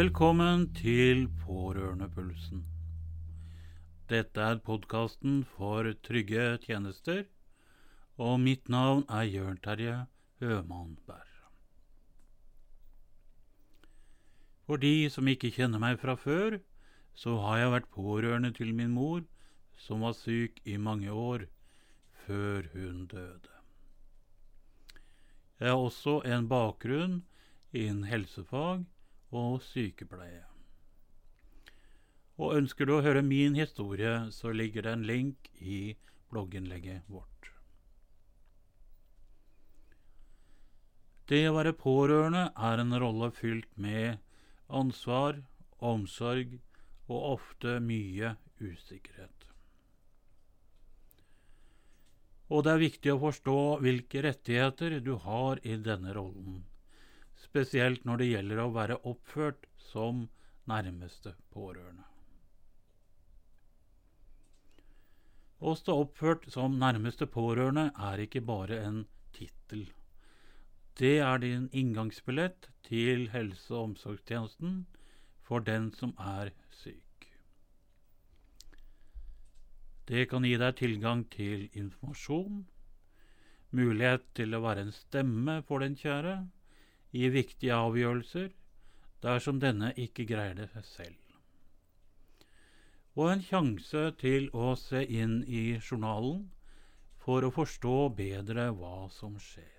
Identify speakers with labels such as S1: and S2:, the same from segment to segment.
S1: Velkommen til Pårørendepulsen. Dette er podkasten for trygge tjenester, og mitt navn er Jørn Terje Høman Berr. For de som ikke kjenner meg fra før, så har jeg vært pårørende til min mor, som var syk i mange år før hun døde. Jeg har også en bakgrunn innen helsefag og sykepleie. Og ønsker du å høre min historie, så ligger det en link i blogginnlegget vårt. Det å være pårørende er en rolle fylt med ansvar, omsorg og ofte mye usikkerhet. Og det er viktig å forstå hvilke rettigheter du har i denne rollen spesielt når det gjelder å være oppført som nærmeste pårørende. Å stå oppført som nærmeste pårørende er ikke bare en tittel. Det er din inngangsbillett til helse- og omsorgstjenesten for den som er syk. Det kan gi deg tilgang til informasjon, mulighet til å være en stemme for den kjære, i viktige avgjørelser dersom denne ikke greier det selv. Og en sjanse til å se inn i journalen for å forstå bedre hva som skjer.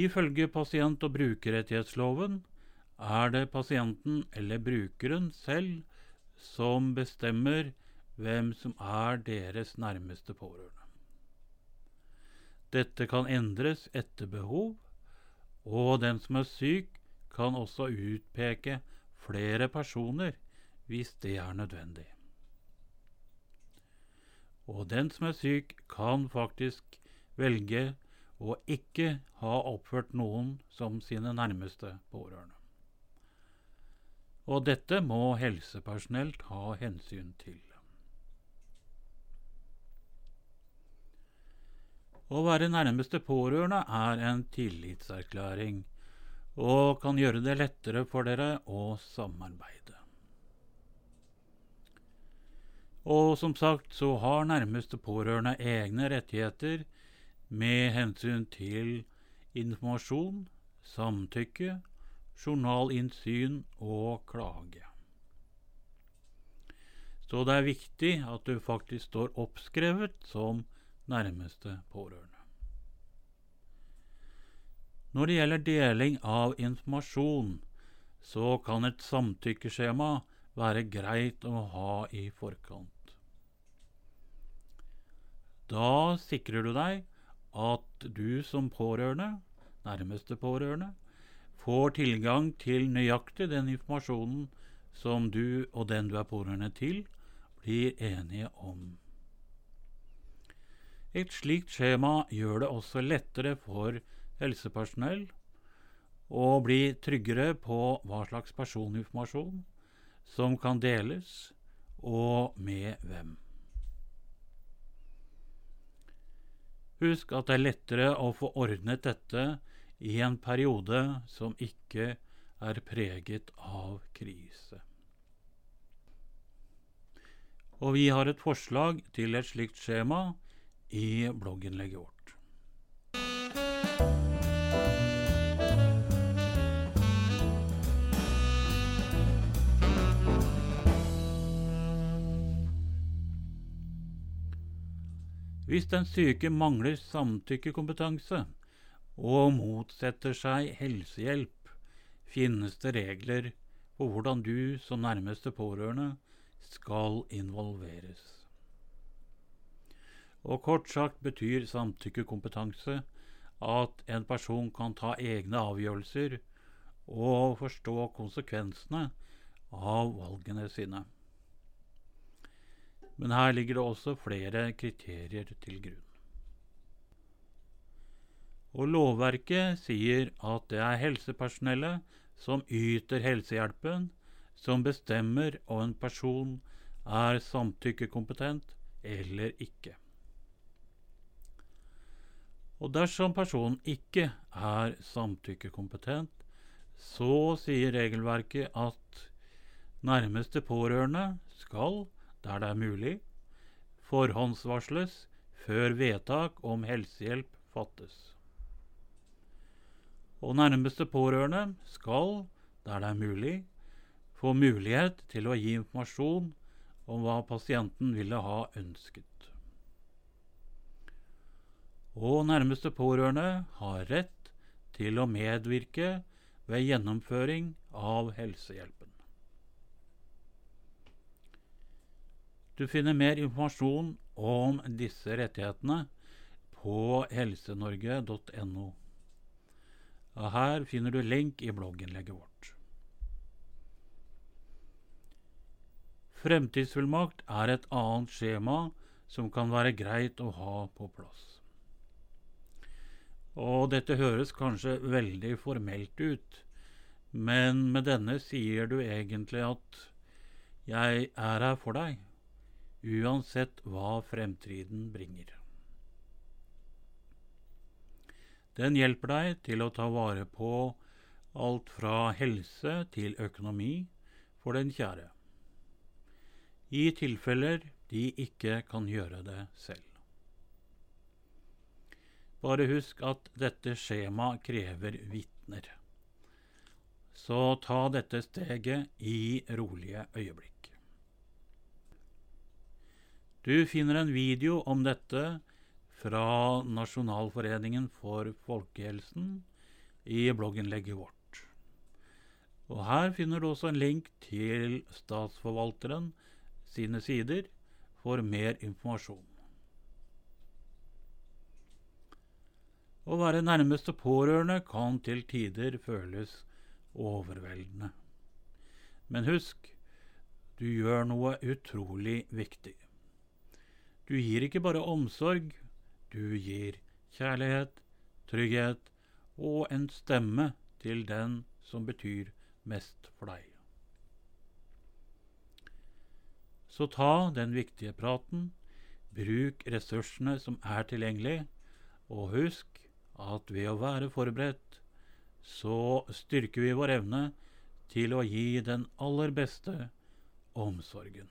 S1: Ifølge pasient- og brukerrettighetsloven er det pasienten eller brukeren selv som bestemmer hvem som er deres nærmeste pårørende. Dette kan endres etter behov, og den som er syk, kan også utpeke flere personer hvis det er nødvendig. Og den som er syk, kan faktisk velge å ikke ha oppført noen som sine nærmeste pårørende. Og dette må helsepersonell ta hensyn til. Å være nærmeste pårørende er en tillitserklæring og kan gjøre det lettere for dere å samarbeide. Og som sagt så har nærmeste pårørende egne rettigheter med hensyn til informasjon, samtykke, journalinnsyn og klage. Så det er viktig at du faktisk står oppskrevet som nærmeste pårørende. Når det gjelder deling av informasjon, så kan et samtykkeskjema være greit å ha i forkant. Da sikrer du deg at du som pårørende, nærmeste pårørende, får tilgang til nøyaktig den informasjonen som du og den du er pårørende til, blir enige om. Et slikt skjema gjør det også lettere for helsepersonell å bli tryggere på hva slags personinformasjon som kan deles, og med hvem. Husk at det er lettere å få ordnet dette i en periode som ikke er preget av krise. Og vi har et forslag til et slikt skjema i blogginnlegget vårt. Hvis den syke mangler samtykkekompetanse og motsetter seg helsehjelp, finnes det regler for hvordan du som nærmeste pårørende skal involveres. Og kort sagt betyr samtykkekompetanse at en person kan ta egne avgjørelser og forstå konsekvensene av valgene sine. Men her ligger det også flere kriterier til grunn. Og lovverket sier at det er helsepersonellet som yter helsehjelpen, som bestemmer om en person er samtykkekompetent eller ikke. Og dersom personen ikke er samtykkekompetent, så sier regelverket at nærmeste pårørende skal, der det er mulig, forhåndsvarsles før vedtak om helsehjelp fattes. Og nærmeste pårørende skal, der det er mulig, få mulighet til å gi informasjon om hva pasienten ville ha ønsket. Og nærmeste pårørende har rett til å medvirke ved gjennomføring av helsehjelpen. Du finner mer informasjon om disse rettighetene på helsenorge.no. Her finner du link i blogginnlegget vårt. Fremtidsfullmakt er et annet skjema som kan være greit å ha på plass. Og dette høres kanskje veldig formelt ut, men med denne sier du egentlig at jeg er her for deg, uansett hva fremtiden bringer. Den hjelper deg til å ta vare på alt fra helse til økonomi for den kjære i tilfeller de ikke kan gjøre det selv. Bare husk at dette skjemaet krever vitner. Så ta dette steget i rolige øyeblikk. Du finner en video om dette fra Nasjonalforeningen for folkehelsen i blogginnlegget vårt. Og Her finner du også en link til Statsforvalteren sine sider for mer informasjon. Å være nærmeste pårørende kan til tider føles overveldende. Men husk, du gjør noe utrolig viktig. Du gir ikke bare omsorg, du gir kjærlighet, trygghet og en stemme til den som betyr mest for deg. Så ta den viktige praten, bruk ressursene som er tilgjengelig, og husk at ved å være forberedt, så styrker vi vår evne til å gi den aller beste omsorgen.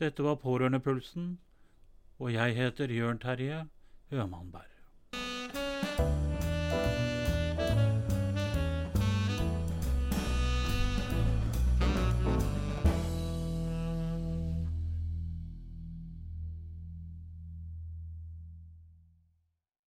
S1: Dette var Pårørendepulsen, og jeg heter Jørn Terje Hømannberg.